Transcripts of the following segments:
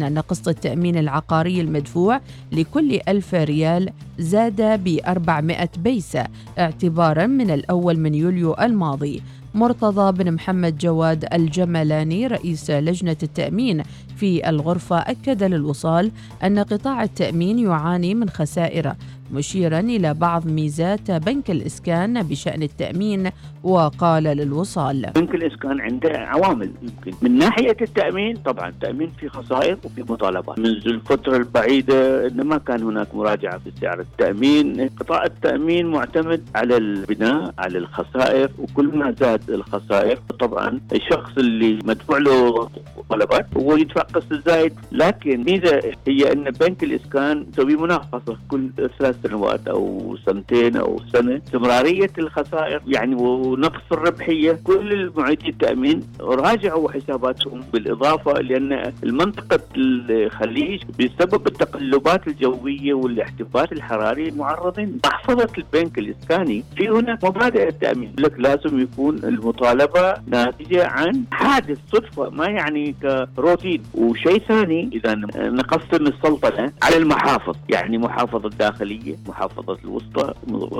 بين أن قسط التأمين العقاري المدفوع لكل ألف ريال زاد ب 400 بيسة اعتبارا من الأول من يوليو الماضي. مرتضى بن محمد جواد الجملاني رئيس لجنة التأمين في الغرفة أكد للوصال أن قطاع التأمين يعاني من خسائر مشيرا إلى بعض ميزات بنك الإسكان بشأن التأمين وقال للوصال بنك الإسكان عنده عوامل يمكن. من ناحية التأمين طبعا التأمين في خسائر وفي مطالبات. منذ الفترة البعيدة ما كان هناك مراجعة في سعر التأمين. قطاع التأمين معتمد على البناء على الخسائر وكل ما زاد الخسائر طبعا الشخص اللي مدفوع له طلبات هو يدفع قسط زايد لكن ميزة هي أن بنك الإسكان يسوي مناقصة كل ثلاث سنوات أو سنتين أو سنة. استمراريه الخسائر يعني ونقص الربحية. كل المعيدي التأمين راجعوا حساباتهم بالإضافة لأن المنطقة الخليج بسبب التقلبات الجوية والاحتباس الحراري معرضين محفظة البنك الاسكاني في هناك مبادئ التأمين. لك لازم يكون المطالبة ناتجة عن حادث صدفة ما يعني كروتين. وشيء ثاني إذا نقسم السلطنة على المحافظ يعني محافظة الداخليه الشرقية محافظة الوسطى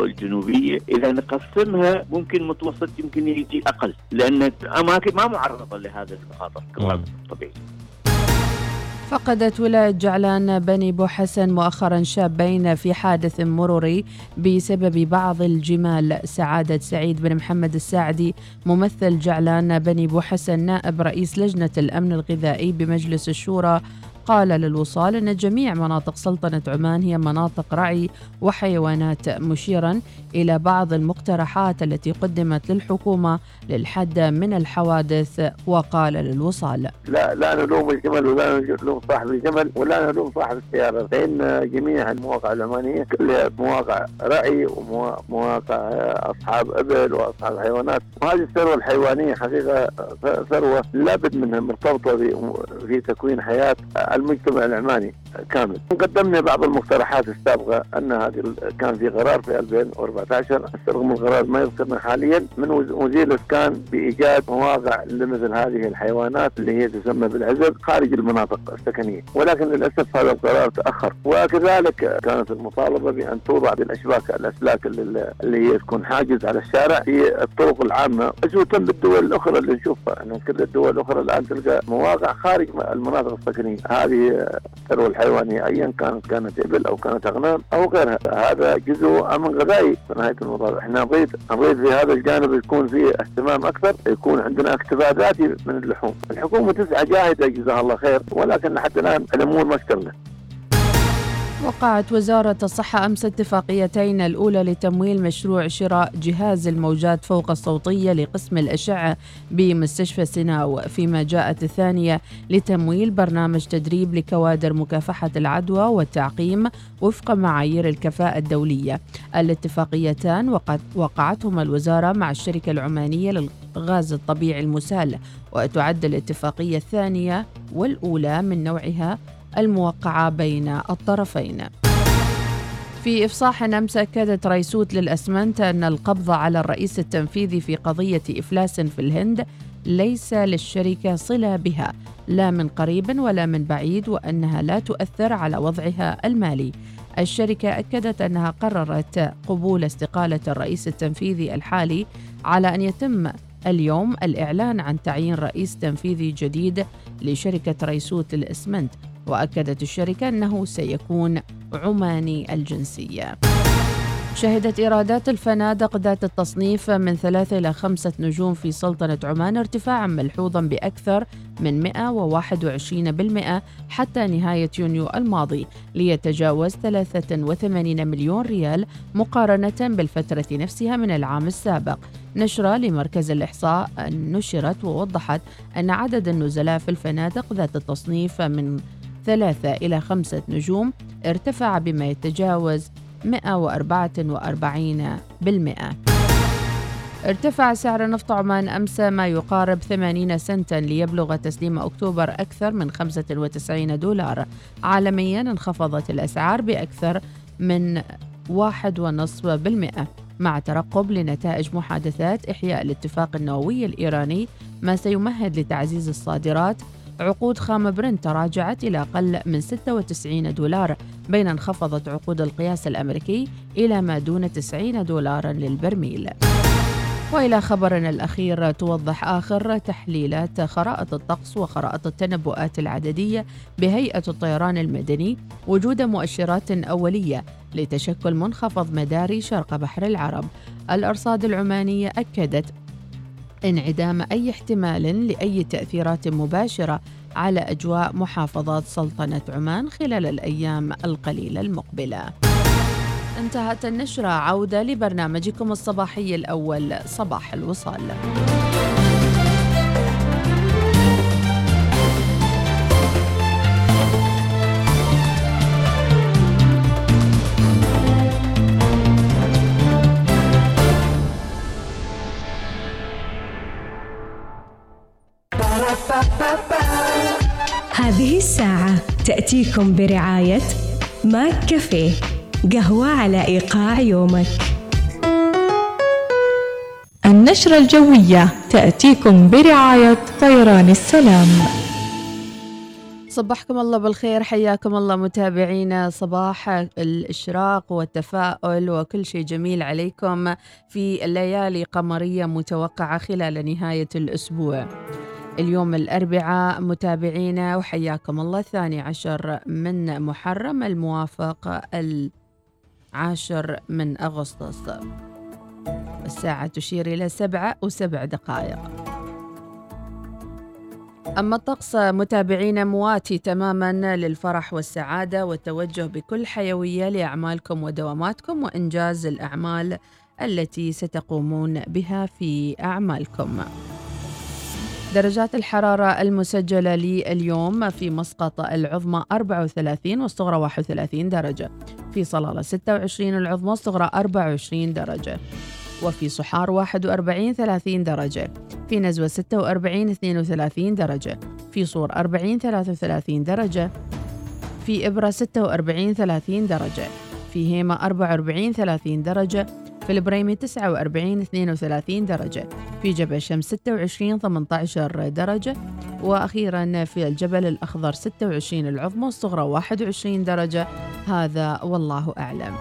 الجنوبية. إذا نقسمها ممكن متوسط يمكن يجي أقل لأن أماكن ما معرضة لهذا المخاطر. طبيعي. فقدت ولاية جعلان بني بو حسن مؤخرا شابين في حادث مروري بسبب بعض الجمال. سعادة سعيد بن محمد الساعدي ممثل جعلان بني بو حسن نائب رئيس لجنة الأمن الغذائي بمجلس الشورى قال للوصال أن جميع مناطق سلطنة عمان هي مناطق رعي وحيوانات مشيرا إلى بعض المقترحات التي قدمت للحكومة للحد من الحوادث وقال للوصال. لا لا نلوم الجمل ولا نلوم صاحب الجمل ولا نلوم صاحب السيارة فإن جميع المواقع العمانية كلها مواقع رعي ومواقع أصحاب إبل وأصحاب حيوانات. وهذه الثروة الحيوانية حقيقة ثروة لابد منها مرتبطة في تكوين حياة المجتمع العماني. كامل. قدمنا بعض المقترحات السابقة أن هذه كان في قرار في 2014 رغم القرار ما يذكرنا حاليا. من وزير الإسكان بإيجاد مواقع لمثل هذه الحيوانات اللي هي تسمى بالعزب خارج المناطق السكنية. ولكن للأسف هذا القرار تأخر. وكذلك كانت المطالبة بأن توضع بالأشباك الأسلاك اللي هي تكون حاجز على الشارع في الطرق العامة. تم بالدول الأخرى اللي نشوفها. أن كل الدول الأخرى الآن تلقى مواقع خارج المناطق السكنية. هذه الثروة الحيوانية أيا كانت كانت إبل أو كانت أغنام أو غيرها. هذا جزء من غذائي في نهاية المطاف إحنا نريد نريد في هذا الجانب يكون فيه اهتمام أكثر يكون عندنا اكتفاء ذاتي من اللحوم. الحكومة تسعى جاهدة جزاها الله خير ولكن لحد الآن الأمور ما وقعت وزارة الصحة أمس اتفاقيتين الأولى لتمويل مشروع شراء جهاز الموجات فوق الصوتية لقسم الأشعة بمستشفى سيناو فيما جاءت الثانية لتمويل برنامج تدريب لكوادر مكافحة العدوى والتعقيم وفق معايير الكفاءة الدولية. الاتفاقيتان وقعتهما الوزارة مع الشركة العمانية للغاز الطبيعي المسال وتعد الاتفاقية الثانية والأولى من نوعها الموقعة بين الطرفين. في إفصاح أمس أكدت رئيسوت للأسمنت أن القبض على الرئيس التنفيذي في قضية إفلاس في الهند ليس للشركة صلة بها لا من قريب ولا من بعيد وأنها لا تؤثر على وضعها المالي. الشركة أكدت أنها قررت قبول استقالة الرئيس التنفيذي الحالي على أن يتم اليوم الإعلان عن تعيين رئيس تنفيذي جديد لشركة ريسوت للإسمنت. وأكدت الشركة أنه سيكون عماني الجنسية. شهدت إيرادات الفنادق ذات التصنيف من ثلاثة إلى خمسة نجوم في سلطنة عمان ارتفاعا ملحوظا بأكثر من 121% حتى نهاية يونيو الماضي ليتجاوز 83 مليون ريال مقارنة بالفترة نفسها من العام السابق. نشرة لمركز الإحصاء نشرت ووضحت أن عدد النزلاء في الفنادق ذات التصنيف من ثلاثة إلى خمسة نجوم ارتفع بما يتجاوز 144 بالمئة. ارتفع سعر نفط عمان أمس ما يقارب 80 سنتا ليبلغ تسليم أكتوبر أكثر من 95 دولار. عالميا انخفضت الأسعار بأكثر من واحد ونصف بالمئة مع ترقب لنتائج محادثات إحياء الاتفاق النووي الإيراني ما سيمهد لتعزيز الصادرات عقود خام برنت تراجعت إلى أقل من 96 دولار بينما انخفضت عقود القياس الأمريكي إلى ما دون 90 دولارا للبرميل. وإلى خبرنا الأخير توضح آخر تحليلات خرائط الطقس وخرائط التنبؤات العددية بهيئة الطيران المدني وجود مؤشرات أولية لتشكل منخفض مداري شرق بحر العرب. الأرصاد العمانية أكدت انعدام أي احتمال لأي تأثيرات مباشرة على أجواء محافظات سلطنة عمان خلال الأيام القليلة المقبلة. انتهت النشرة عودة لبرنامجكم الصباحي الأول صباح الوصال. تأتيكم برعاية ماك كافيه قهوة على إيقاع يومك. النشرة الجوية تأتيكم برعاية طيران السلام. صبحكم الله بالخير حياكم الله متابعينا. صباح الإشراق والتفاؤل وكل شيء جميل عليكم في الليالي قمرية متوقعة خلال نهاية الأسبوع. اليوم الأربعاء متابعينا وحياكم الله الثاني عشر من محرم الموافق العاشر من أغسطس الساعة تشير إلى سبعة وسبع دقائق أما الطقس متابعينا مواتي تماما للفرح والسعادة والتوجه بكل حيوية لأعمالكم ودواماتكم وإنجاز الأعمال التي ستقومون بها في أعمالكم. درجات الحرارة المسجلة لليوم في مسقط العظمى 34 والصغرى 31 درجة. في صلالة 26 العظمى والصغرى 24 درجة. وفي صحار 41 30 درجة. في نزوة 46 32 درجة. في صور 40 33 درجة. في إبرة 46 30 درجة. في هيمة 44 30 درجة. في البريمي 49 32 درجة في جبل شمس 26 18 درجة وأخيرا في الجبل الأخضر 26 العظمى الصغرى 21 درجة. هذا والله أعلم.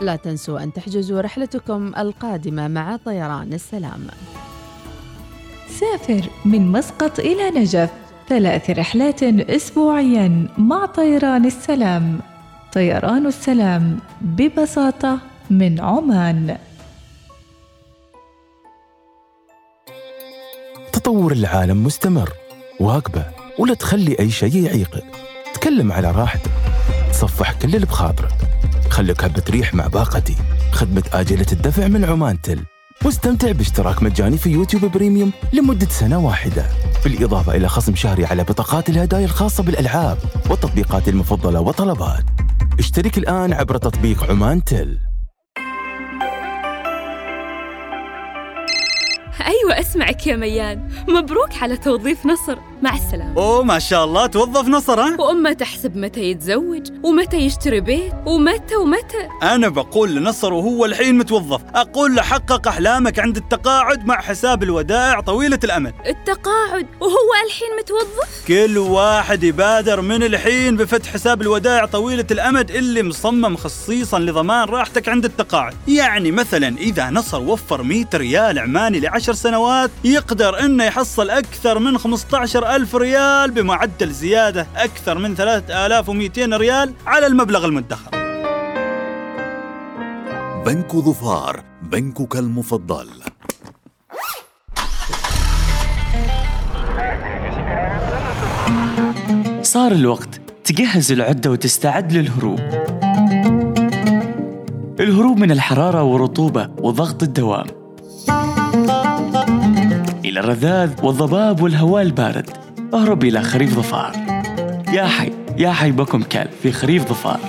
لا تنسوا أن تحجزوا رحلتكم القادمة مع طيران السلام. سافر من مسقط إلى نجف ثلاث رحلات أسبوعيا مع طيران السلام. طيران السلام ببساطة من عمان. تطور العالم مستمر واقبه ولا تخلي أي شيء يعيقك تكلم على راحتك. تصفح كل اللي بخاطرك. خليك هبة ريح مع باقتي. خدمة آجلة الدفع من عمان تل. واستمتع باشتراك مجاني في يوتيوب بريميوم لمدة سنة واحدة. بالإضافة إلى خصم شهري على بطاقات الهدايا الخاصة بالألعاب والتطبيقات المفضلة وطلبات اشترك الآن عبر تطبيق عمان تل. okay أيوة أسمعك يا ميان. مبروك على توظيف نصر. مع السلامة. أوه ما شاء الله توظف نصر ها؟ وأمه تحسب متى يتزوج ومتى يشتري بيت ومتى ومتى. أنا بقول لنصر وهو الحين متوظف. أقول له حقق أحلامك عند التقاعد مع حساب الودائع طويلة الأمد التقاعد وهو الحين متوظف؟ كل واحد يبادر من الحين بفتح حساب الودائع طويلة الأمد اللي مصمم خصيصا لضمان راحتك عند التقاعد. يعني مثلا إذا نصر وفر 100 ريال عماني لعشر سنوات يقدر إنه يحصل أكثر من 15 ألف ريال بمعدل زيادة أكثر من 3200 ريال على المبلغ المدخر. بنك ظفار بنكك المفضل. صار الوقت تجهز العدة وتستعد للهروب. الهروب من الحرارة والرطوبة وضغط الدوام. إلى الرذاذ والضباب والهواء البارد أهرب إلى خريف ظفار. يا حي يا حي بكم كلب في خريف ظفار.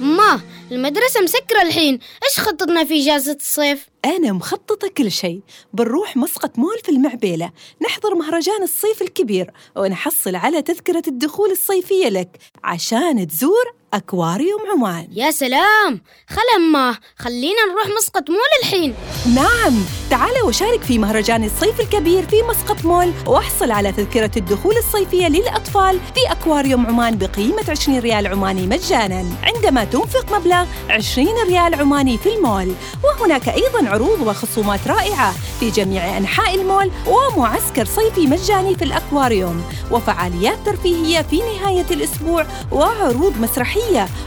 ما المدرسة مسكرة الحين. إيش خطتنا في إجازة الصيف؟ أنا مخططة كل شيء. بنروح مسقط مول في المعبيلة. نحضر مهرجان الصيف الكبير ونحصل على تذكرة الدخول الصيفية لك عشان تزور أكواريوم عمان. يا سلام! خلما خلينا نروح مسقط مول الحين. نعم! تعال وشارك في مهرجان الصيف الكبير في مسقط مول واحصل على تذكرة الدخول الصيفية للأطفال في أكواريوم عمان بقيمة 20 ريال عماني مجانا عندما تنفق مبلغ 20 ريال عماني في المول. وهناك أيضا عروض وخصومات رائعة في جميع أنحاء المول ومعسكر صيفي مجاني في الأكواريوم وفعاليات ترفيهية في نهاية الأسبوع وعروض مسرحية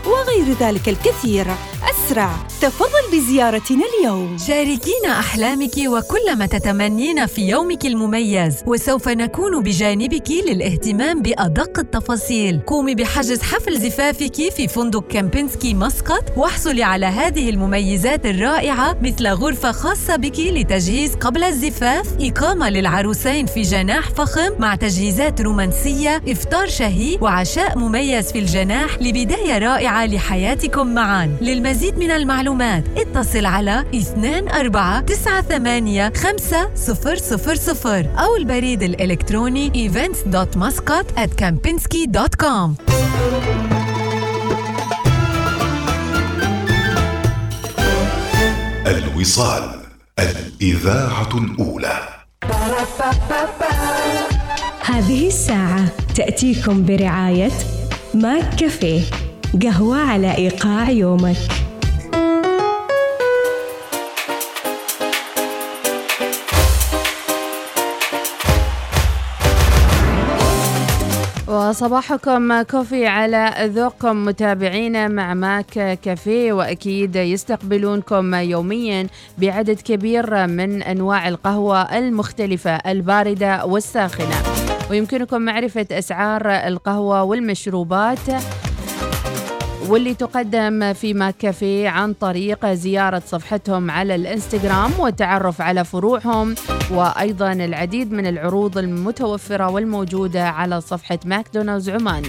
وغير ذلك الكثير. أسرع تفضل بزيارتنا اليوم. شاركينا أحلامك وكل ما تتمنين في يومك المميز وسوف نكون بجانبك للاهتمام بأدق التفاصيل. قومي بحجز حفل زفافك في فندق كامبينسكي مسقط واحصلي على هذه المميزات الرائعة مثل غرفة خاصة بك لتجهيز قبل الزفاف إقامة للعروسين في جناح فخم مع تجهيزات رومانسية إفطار شهي وعشاء مميز في الجناح لبداية رائعة لحياتكم معا. للمزيد من المعلومات اتصل على 2498 5000 أو البريد الإلكتروني events.muscat at kempinski.com الوصال الإذاعة الأولى. هذه الساعة تأتيكم برعاية ماك كافيه. قهوة على إيقاع يومك. وصباحكم كوفي على ذوقكم متابعينا مع ماك كافيه وأكيد يستقبلونكم يوميا بعدد كبير من أنواع القهوة المختلفة الباردة والساخنة. ويمكنكم معرفة أسعار القهوة والمشروبات واللي تقدم في ماك كافيه عن طريق زيارة صفحتهم على الإنستغرام والتعرف على فروعهم وأيضا العديد من العروض المتوفرة والموجودة على صفحة ماكدونالدز عمان.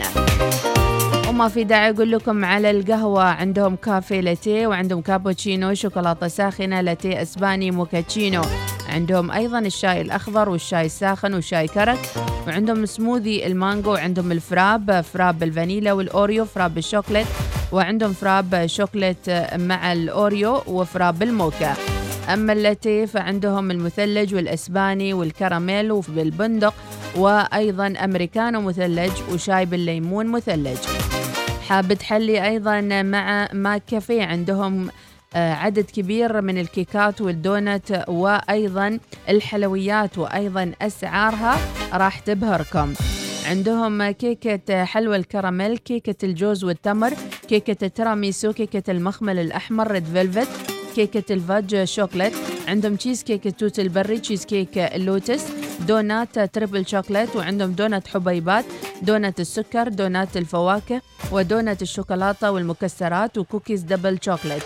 وما في داعي أقول لكم على القهوة. عندهم كافيه لاتيه وعندهم كابوتشينو شوكولاتة ساخنة لاتيه إسباني موكاتشينو. عندهم أيضا الشاي الأخضر والشاي الساخن والشاي كرك. وعندهم سموذي المانجو وعندهم ال frappe frappe بالفانيلا والأوريو frappe بال chocolate وعندهم frappe chocolate مع الأوريو و frappe بالموكا أما اللاتيه فعندهم المثلج والأسباني والكراميل وبالبندق وأيضا أمريكانو مثلج وشاي بالليمون مثلج. حاب تحلي أيضا مع ماك عندهم عدد كبير من الكيكات والدونت وأيضا الحلويات وأيضا أسعارها راح تبهركم. عندهم كيكة حلوى الكراميل كيكة الجوز والتمر كيكة التيراميسو كيكة المخمل الأحمر red velvet. كيكة ال fudge chocolate عندهم تشيز كيك التوت البري تشيز كيك اللوتس دونات triple chocolate وعندهم دونات حبيبات دونات السكر دونات الفواكه ودونات الشوكولاتة والمكسرات و cookies double chocolate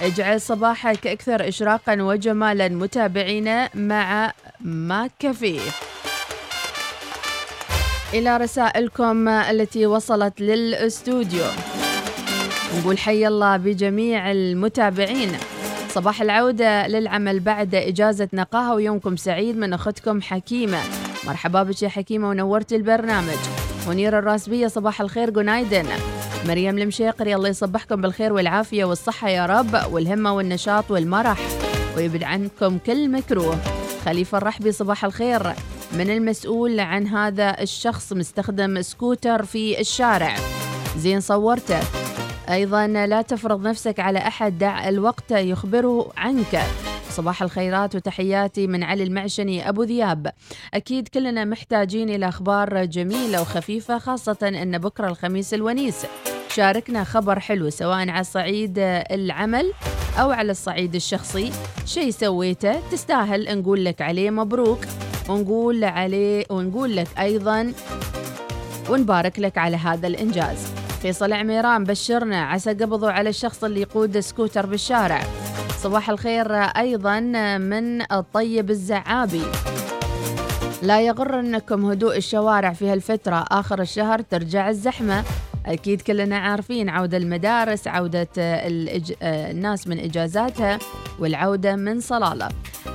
اجعل صباحك أكثر إشراقا وجمالا متابعينا مع ماك إلى رسائلكم التي وصلت للأستوديو. نقول حي الله بجميع المتابعين. صباح العودة للعمل بعد إجازة نقاهة ويومكم سعيد من أختكم حكيمة. مرحبا بك يا حكيمة ونورت البرنامج. منير الراسبية صباح الخير جونايدن. مريم المشيقري الله يصبحكم بالخير والعافية والصحة يا رب والهمة والنشاط والمرح ويبعد عنكم كل مكروه. خليفة الرحبي صباح الخير. من المسؤول عن هذا الشخص مستخدم سكوتر في الشارع. زين صورته. أيضا لا تفرض نفسك على أحد دع الوقت يخبره عنك. صباح الخيرات وتحياتي من علي المعشني أبو ذياب. أكيد كلنا محتاجين إلى أخبار جميلة وخفيفة خاصة أن بكرة الخميس الونيس. شاركنا خبر حلو سواء على صعيد العمل أو على الصعيد الشخصي. شيء سويته؟ تستاهل. نقول لك عليه مبروك. ونقول عليه ونقول لك أيضا ونبارك لك على هذا الإنجاز. فيصل عميران بشرنا عسى قبضوا على الشخص اللي يقود سكوتر بالشارع. صباح الخير أيضا من الطيب الزعابي. لا يغرنكم هدوء الشوارع في هالفترة. آخر الشهر ترجع الزحمة. أكيد كلنا عارفين عودة المدارس عودة الإج... الناس من إجازاتها والعودة من صلالة.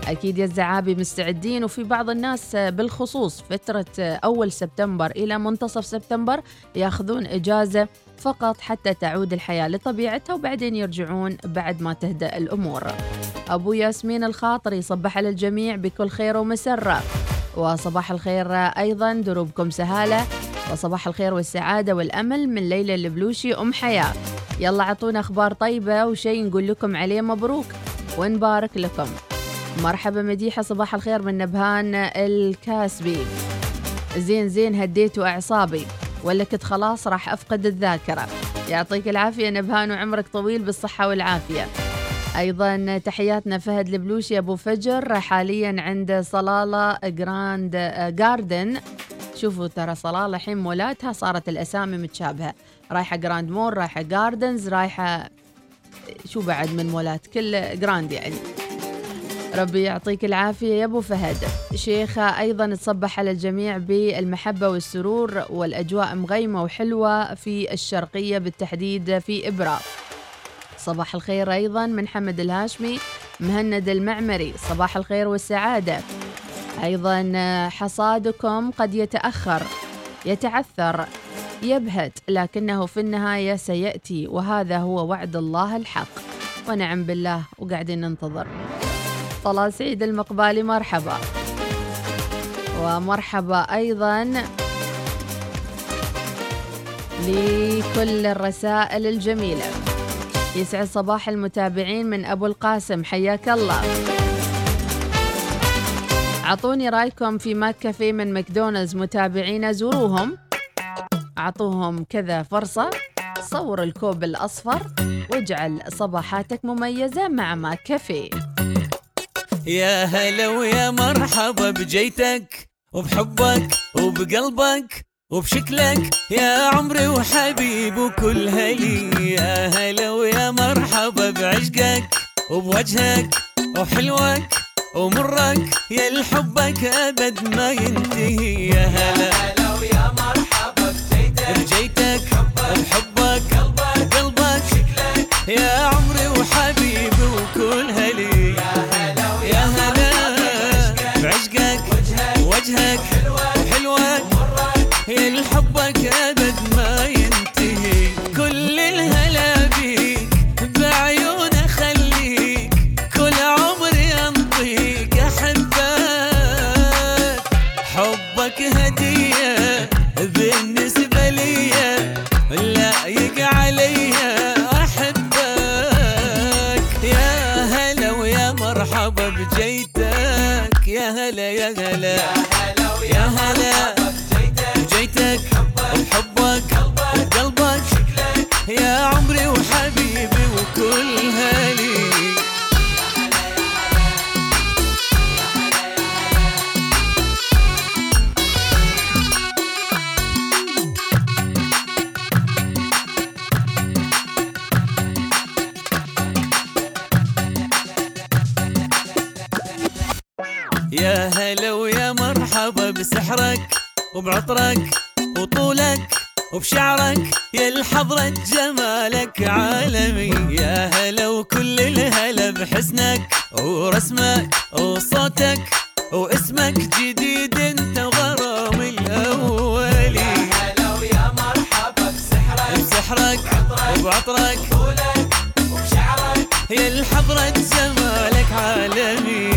أكيد يا الزعابي مستعدين وفي بعض الناس بالخصوص فترة أول سبتمبر إلى منتصف سبتمبر ياخذون إجازة فقط حتى تعود الحياة لطبيعتها وبعدين يرجعون بعد ما تهدأ الأمور. أبو ياسمين الخاطري صبح على الجميع بكل خير ومسرة. وصباح الخير أيضا دروبكم سهالة. وصباح الخير والسعادة والأمل من ليلى البلوشي أم حياة. يلا عطونا أخبار طيبة وشي نقول لكم عليه مبروك ونبارك لكم. مرحبا مديحة صباح الخير من نبهان الكاسبي. زين زين هديتوا أعصابي ولا كنت خلاص راح أفقد الذاكرة. يعطيك العافية نبهان وعمرك طويل بالصحة والعافية. أيضا تحياتنا فهد البلوشي أبو فجر حاليا عند صلالة جراند جاردن شوفوا ترى صلالة الحين مولاتها صارت الأسامي متشابهة. رايحة جراند مول رايحة جاردنز رايحة شو بعد من مولات؟ كل grand يعني. ربي يعطيك العافية يا أبو فهد. شيخة أيضا تصبح على الجميع بالمحبة والسرور والأجواء مغيمة وحلوة في الشرقية بالتحديد في إبرة. صباح الخير أيضا من حمد الهاشمي مهند المعمري. صباح الخير والسعادة. أيضا حصادكم قد يتأخر يتعثر يبهت لكنه في النهاية سيأتي وهذا هو وعد الله الحق. ونعم بالله وقاعدين ننتظر. طلال سعيد المقبالي مرحبا. ومرحبا أيضا لكل الرسائل الجميلة. يسعد صباح المتابعين من أبو القاسم حياك الله. أعطوني رأيكم في ماك كافيه من ماكدونالدز. متابعينا زوروهم. أعطوهم كذا فرصة. صور الكوب الأصفر. واجعل صباحاتك مميزة مع ماك كافيه. يا هلا ويا مرحبا بجيتك وبحبك وبقلبك وبشكلك. يا عمري وحبيب وكل هلي. يا هلا ويا مرحبا بعشقك وبوجهك وحلوك. ومرك يا الحبك أبد ما ينتهي. يا هلا. ويا مرحبا بجيتك بجيتك وبحبك قلبك قلبك شكلك يا عمري وحبيبي وكل هلي. يا هلا. يا هلا بعشقك وجهك وحلوك يا الحبك أبد ما ينتهي. كل وبعطرك وطولك وبشعرك يا الحضرة جمالك عالمي يا هلا وكل الهلا بحسنك ورسمك وصوتك واسمك جديد انت وغرامي الاولي يا هلا ويا مرحبا بسحرك بسحرك وبعطرك وطولك وبشعرك يا الحضرة جمالك عالمي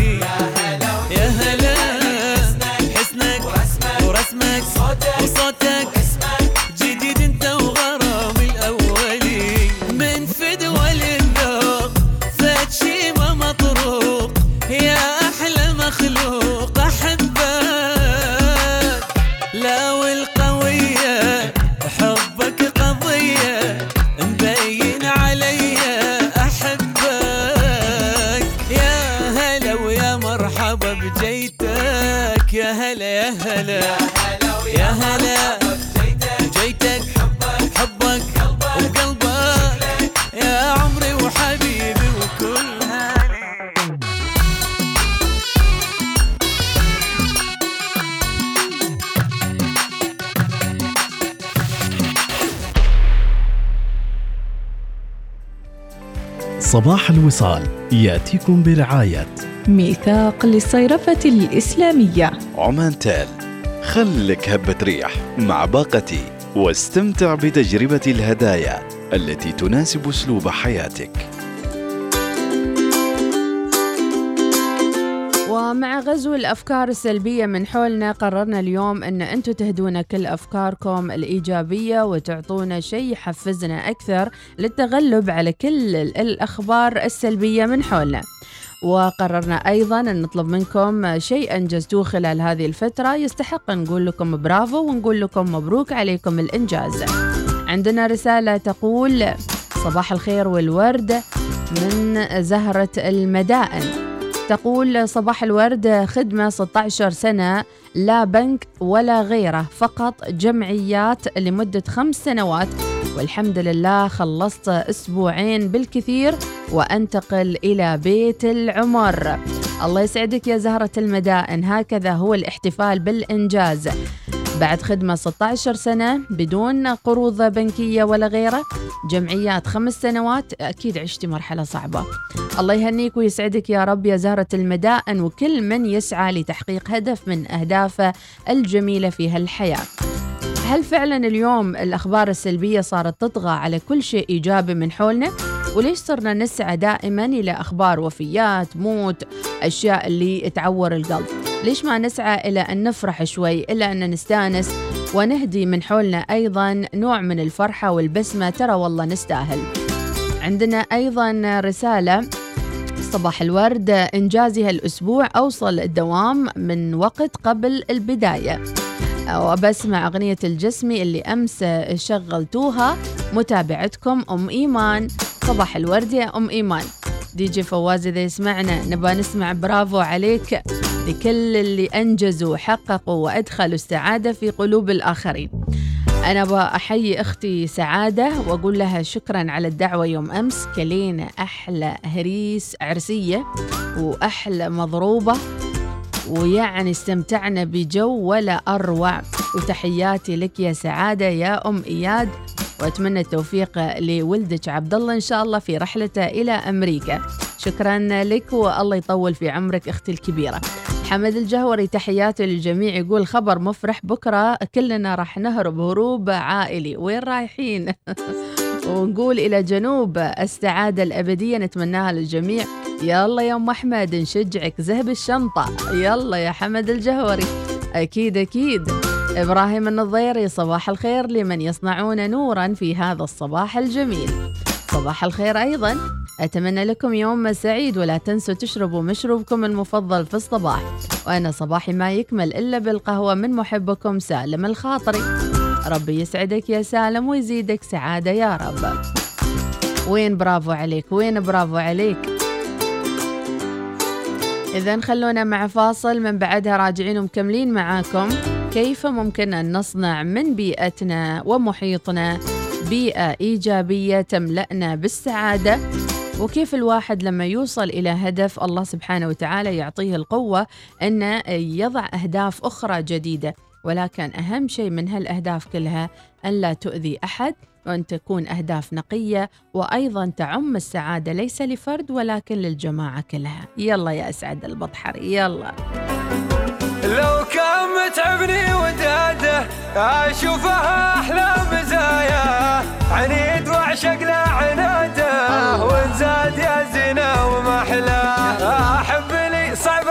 الوصال يأتيكم برعاية ميثاق للصيرفة الإسلامية عمان تيل خلك هبة ريح مع باقتي واستمتع بتجربة الهدايا التي تناسب أسلوب حياتك. ومع غزو الأفكار السلبية من حولنا قررنا اليوم أن أنتم تهدونا كل أفكاركم الإيجابية وتعطونا شيء يحفزنا أكثر للتغلب على كل الأخبار السلبية من حولنا. وقررنا أيضا أن نطلب منكم شيء أنجزتوه خلال هذه الفترة. يستحق نقول لكم برافو ونقول لكم مبروك عليكم الإنجاز. عندنا رسالة تقول صباح الخير والورد من زهرة المدائن. تقول صباح الورد خدمة 16 سنة لا بنك ولا غيره فقط جمعيات لمدة خمس سنوات. والحمد لله خلصت أسبوعين بالكثير وأنتقل إلى بيت العمر. الله يسعدك يا زهرة المدائن هكذا هو الاحتفال بالإنجاز. بعد خدمة 16 سنة بدون قروض بنكية ولا غيره جمعيات خمس سنوات أكيد عشتي مرحلة صعبة. الله يهنيك ويسعدك يا رب يا زهرة المدائن وكل من يسعى لتحقيق هدف من أهدافه الجميلة في هالحياة. هل فعلا اليوم الأخبار السلبية صارت تطغى على كل شيء إيجابي من حولنا؟ وليش صرنا نسعى دائما إلى أخبار وفيات موت أشياء اللي تعور القلب؟ ليش ما نسعى إلى أن نفرح شوي إلا أن نستأنس ونهدي من حولنا أيضا نوع من الفرحة والبسمة ترى والله نستاهل. عندنا أيضا رسالة صباح الورد إنجازي هالأسبوع أوصل الدوام من وقت قبل البداية. وبسمع أغنية الجسمي اللي أمس شغلتوها متابعتكم أم إيمان. صباح الورد يا أم إيمان. دي جي فواز إذا يسمعنا نبغى نسمع برافو عليك لكل اللي أنجزوا وحققوا وأدخلوا السعادة في قلوب الآخرين. أنا بأحيي أختي سعادة وأقول لها شكرا على الدعوة يوم أمس. كلينا أحلى هريس عرسية وأحلى مضروبة ويعني استمتعنا بجو ولا أروع. وتحياتي لك يا سعادة يا أم إياد. وأتمنى التوفيق لولدك عبد الله إن شاء الله في رحلته إلى أمريكا. شكرا لك والله يطول في عمرك أختي الكبيرة. حمد الجهوري تحياته للجميع. يقول خبر مفرح بكرة كلنا راح نهرب هروب عائلي. وين رايحين؟ ونقول إلى جنوب السعادة الأبدية نتمناها للجميع. يلا يا أم أحمد نشجعك. ذهب الشنطة. يلا يا حمد الجهوري. أكيد أكيد. إبراهيم النظيري صباح الخير لمن يصنعون نورا في هذا الصباح الجميل. صباح الخير أيضا. أتمنى لكم يوم سعيد ولا تنسوا تشربوا مشروبكم المفضل في الصباح. وأنا صباحي ما يكمل إلا بالقهوة من محبكم سالم الخاطري. ربي يسعدك يا سالم ويزيدك سعادة يا رب. وين برافو عليك وين برافو عليك. إذا خلونا مع فاصل من بعدها راجعين ومكملين معاكم. كيف ممكن أن نصنع من بيئتنا ومحيطنا بيئة إيجابية تملأنا بالسعادة؟ وكيف الواحد لما يوصل إلى هدف الله سبحانه وتعالى يعطيه القوة أن يضع أهداف أخرى جديدة؟ ولكن أهم شيء من هالأهداف كلها أن لا تؤذي أحد وأن تكون أهداف نقية وأيضا تعم السعادة ليس لفرد ولكن للجماعة كلها. يلا يا أسعد البطحر يلا. لو كان متعبني وداده اشوفها أحلى مزايا. عنيد واعشق له عناده ونزاد يا زينة وما احلاه أحب لي صعب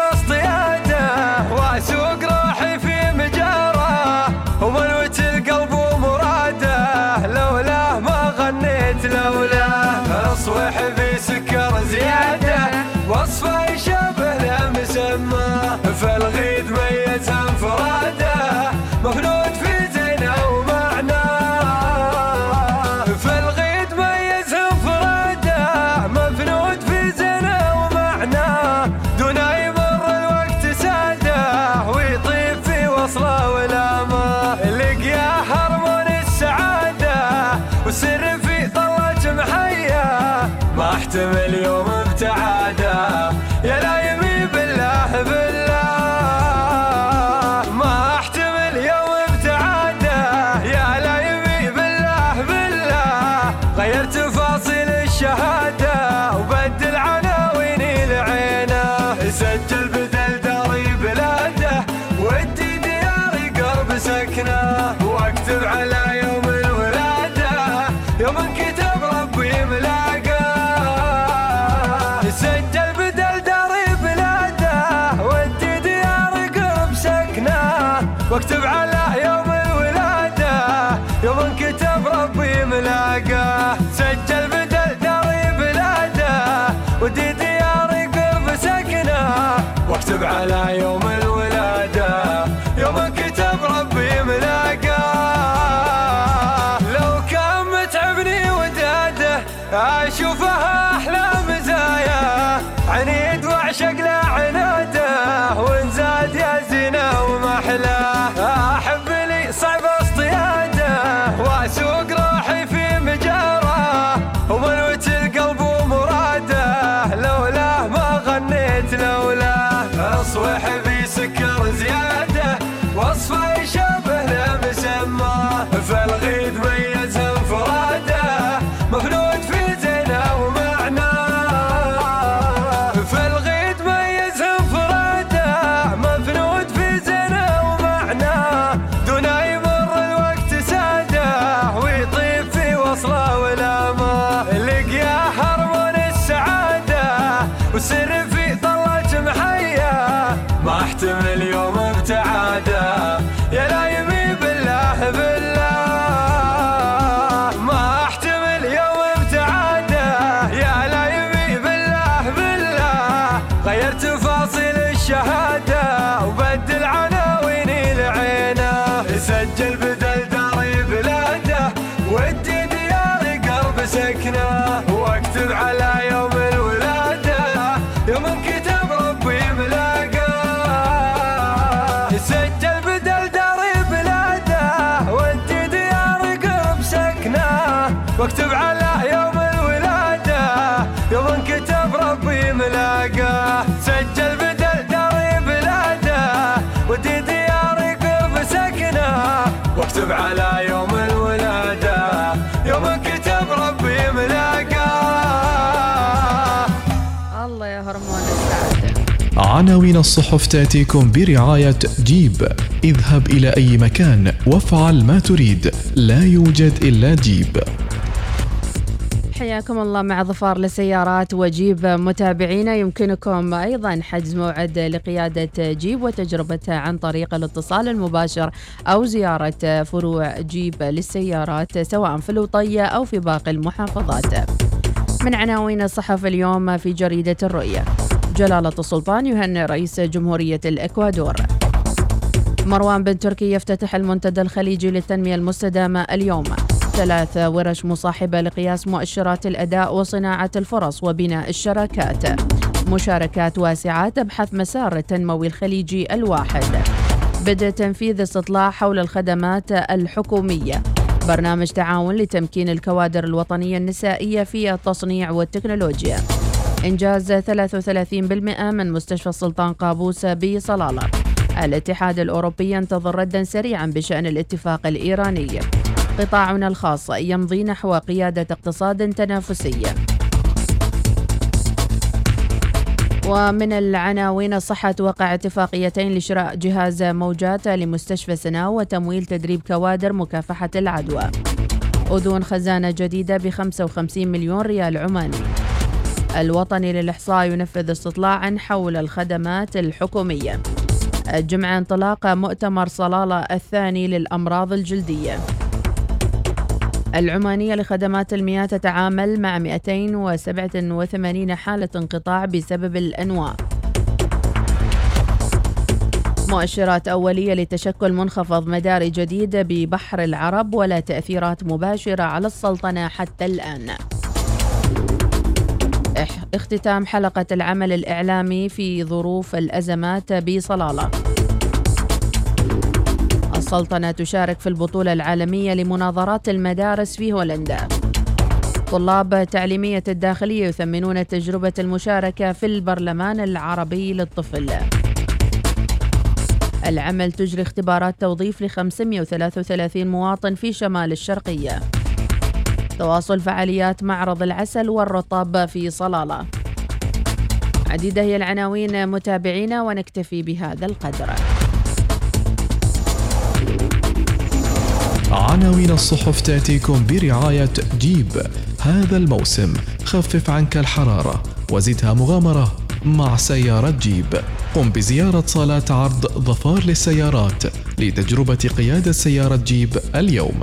عناوين الصحف تأتيكم برعاية جيب. اذهب إلى أي مكان وافعل ما تريد. لا يوجد إلا جيب. حياكم الله مع ظفار لسيارات وجيب متابعينا يمكنكم أيضا حجز موعد لقيادة جيب وتجربتها عن طريق الاتصال المباشر أو زيارة فروع جيب للسيارات سواء في الوطية أو في باقي المحافظات. من عناوين الصحف اليوم في جريدة الرؤية. جلالة السلطان يهنئ رئيس جمهورية الإكوادور. مروان بن تركي يفتتح المنتدى الخليجي للتنمية المستدامة اليوم. ثلاث ورش مصاحبة لقياس مؤشرات الأداء وصناعة الفرص وبناء الشراكات. مشاركات واسعة تبحث مسار التنموي الخليجي الواحد. بدء تنفيذ استطلاع حول الخدمات الحكومية. برنامج تعاون لتمكين الكوادر الوطنية النسائية في التصنيع والتكنولوجيا. إنجاز 33% من مستشفى السلطان قابوس بصلالة. الاتحاد الأوروبي ينتظر ردا سريعا بشأن الاتفاق الإيراني. قطاعنا الخاص يمضي نحو قيادة اقتصاد تنافسي. ومن العناوين صحة وقع اتفاقيتين لشراء جهاز موجات لمستشفى سناو وتمويل تدريب كوادر مكافحة العدوى. أذون خزانة جديدة ب 55 مليون ريال عماني. الوطني للإحصاء ينفذ استطلاعا حول الخدمات الحكومية. الجمعة انطلاق مؤتمر صلالة الثاني للأمراض الجلدية. العمانية لخدمات المياه تتعامل مع 287 حالة انقطاع بسبب الأنواع. مؤشرات أولية لتشكل منخفض مداري جديد ببحر العرب ولا تأثيرات مباشرة على السلطنة حتى الآن. اختتام حلقة العمل الإعلامي في ظروف الأزمات بصلالة. السلطنة تشارك في البطولة العالمية لمناظرات المدارس في هولندا. طلاب تعليمية الداخلية يثمنون تجربة المشاركة في البرلمان العربي للطفل. العمل تجري اختبارات توظيف ل 533 مواطن في شمال الشرقية. تواصل فعاليات معرض العسل والرطاب في صلالة. عديدة هي العناوين متابعينا ونكتفي بهذا القدر. عناوين الصحف تأتيكم برعاية جيب. هذا الموسم خفف عنك الحرارة وزدها مغامرة مع سيارة جيب. قم بزيارة صالات عرض ظفار للسيارات لتجربة قيادة سيارة جيب اليوم.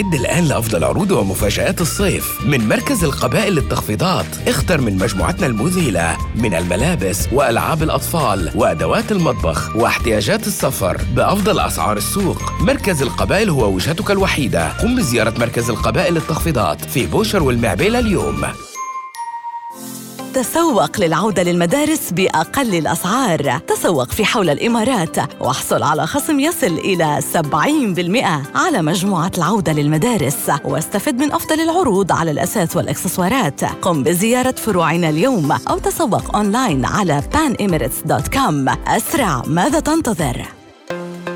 استعد الآن لأفضل عروض ومفاجآت الصيف. من مركز القبائل للتخفيضات اختر من مجموعتنا المذهلة من الملابس وألعاب الأطفال وأدوات المطبخ واحتياجات السفر بأفضل أسعار السوق. مركز القبائل هو وجهتك الوحيدة. قم بزيارة مركز القبائل للتخفيضات في بوشر والمعبيلة اليوم تسوق للعودة للمدارس بأقل الأسعار. تسوق في حول الإمارات واحصل على خصم يصل إلى 70% على مجموعة العودة للمدارس. واستفد من أفضل العروض على الأثاث والإكسسوارات. قم بزيارة فروعنا اليوم أو تسوق أونلاين على panemirates.com أسرع ماذا تنتظر؟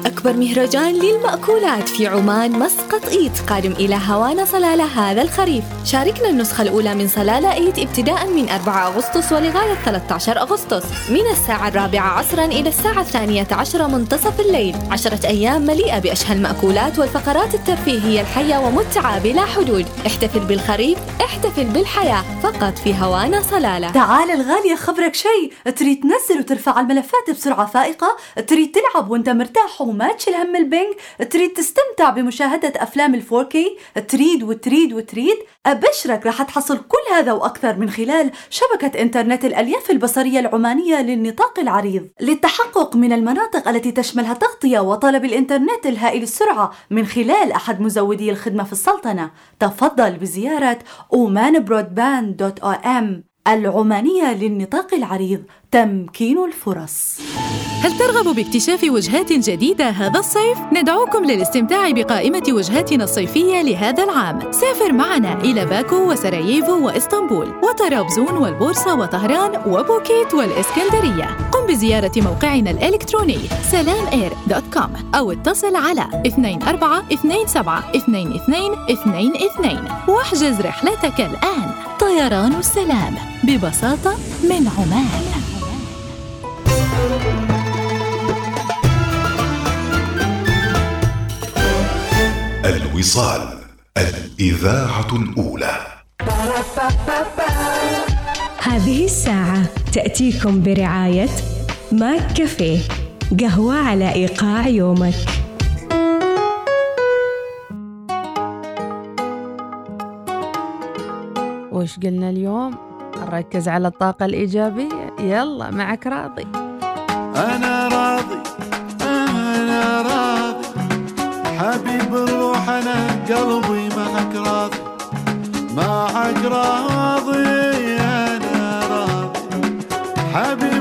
أكبر مهرجان للمأكولات في عمان مسقط إيت قادم إلى هوانا صلالة هذا الخريف. شاركنا النسخة الأولى من صلالة إيت ابتداء من 4 أغسطس ولغاية 13 أغسطس. من الساعة الرابعة عصرا إلى الساعة الثانية عشرة منتصف الليل. عشرة أيام مليئة بأشهى المأكولات والفقرات الترفيهية الحية ومتعة بلا حدود. احتفل بالخريف احتفل بالحياة فقط في هوانا صلالة. تعال الغالية خبرك شيء. تريد تنزل وترفع الملفات بسرعة فائقة؟ تريد تلعب وانت مرتاح وما تشيل هم ال ping. تريد تستمتع بمشاهدة أفلام ال 4K. تريد وتريد وتريد. أبشرك رح تحصل كل هذا وأكثر من خلال شبكة إنترنت الألياف البصرية العمانية للنطاق العريض. للتحقق من المناطق التي تشملها تغطية وطلب الإنترنت الهائل السرعة من خلال أحد مزودي الخدمة في السلطنة. تفضل بزيارة omanbroadband.om العمانية للنطاق العريض تمكين الفرص هل ترغب باكتشاف وجهات جديدة هذا الصيف؟ ندعوكم للاستمتاع بقائمة وجهاتنا الصيفية لهذا العام. سافر معنا إلى باكو وسراييفو وإسطنبول وطرابزون والبورصة وطهران وبوكيت والإسكندرية. قم بزيارة موقعنا الإلكتروني سلام إير dot com أو اتصل على 2427 واحجز رحلتك الآن. طيران السلام ببساطة من عمان. الوصال الإذاعة الأولى هذه الساعة تأتيكم برعاية ماك كافيه قهوة على إيقاع يومك. وش قلنا اليوم؟ نركز على الطاقة الإيجابية. يلا معك راضي. أنا راضي أنا راضي. حبيب الروح أنا قلبي معك راضي. معك راضي أنا راضي. حبيب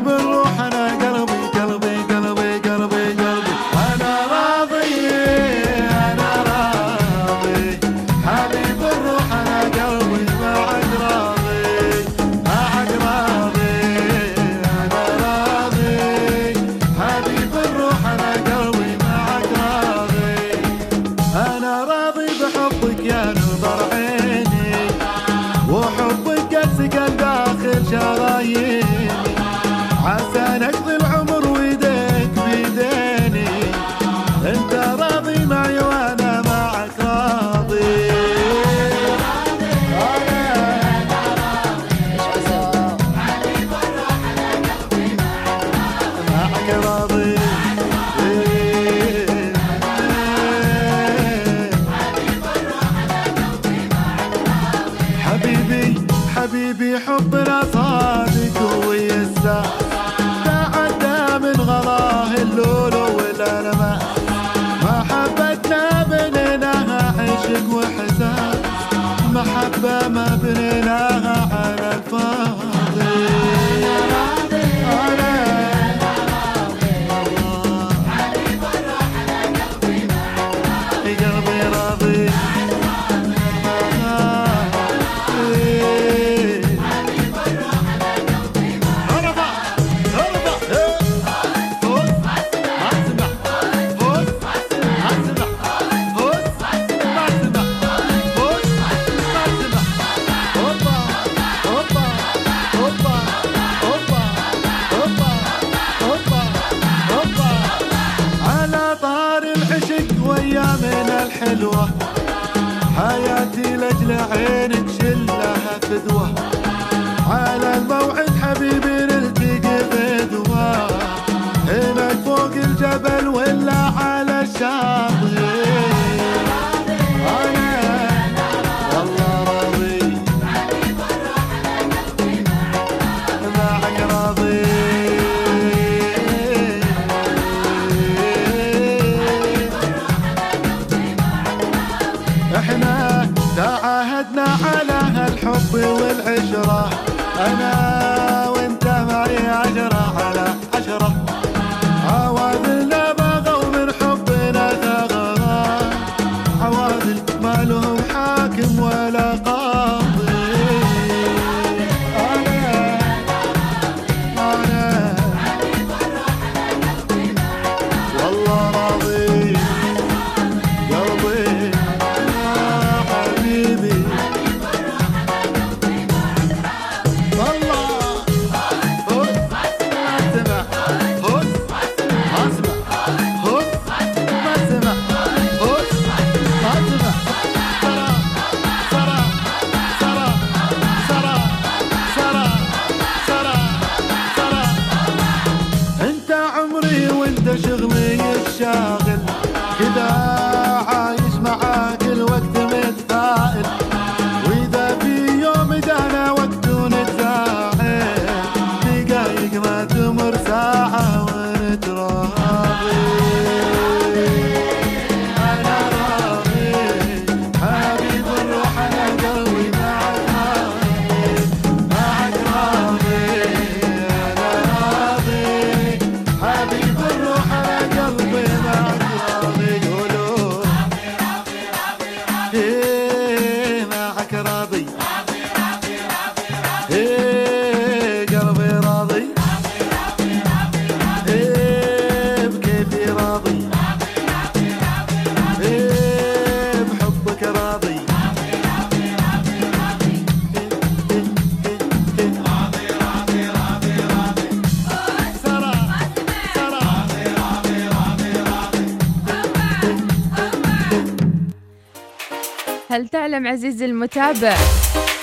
المتابع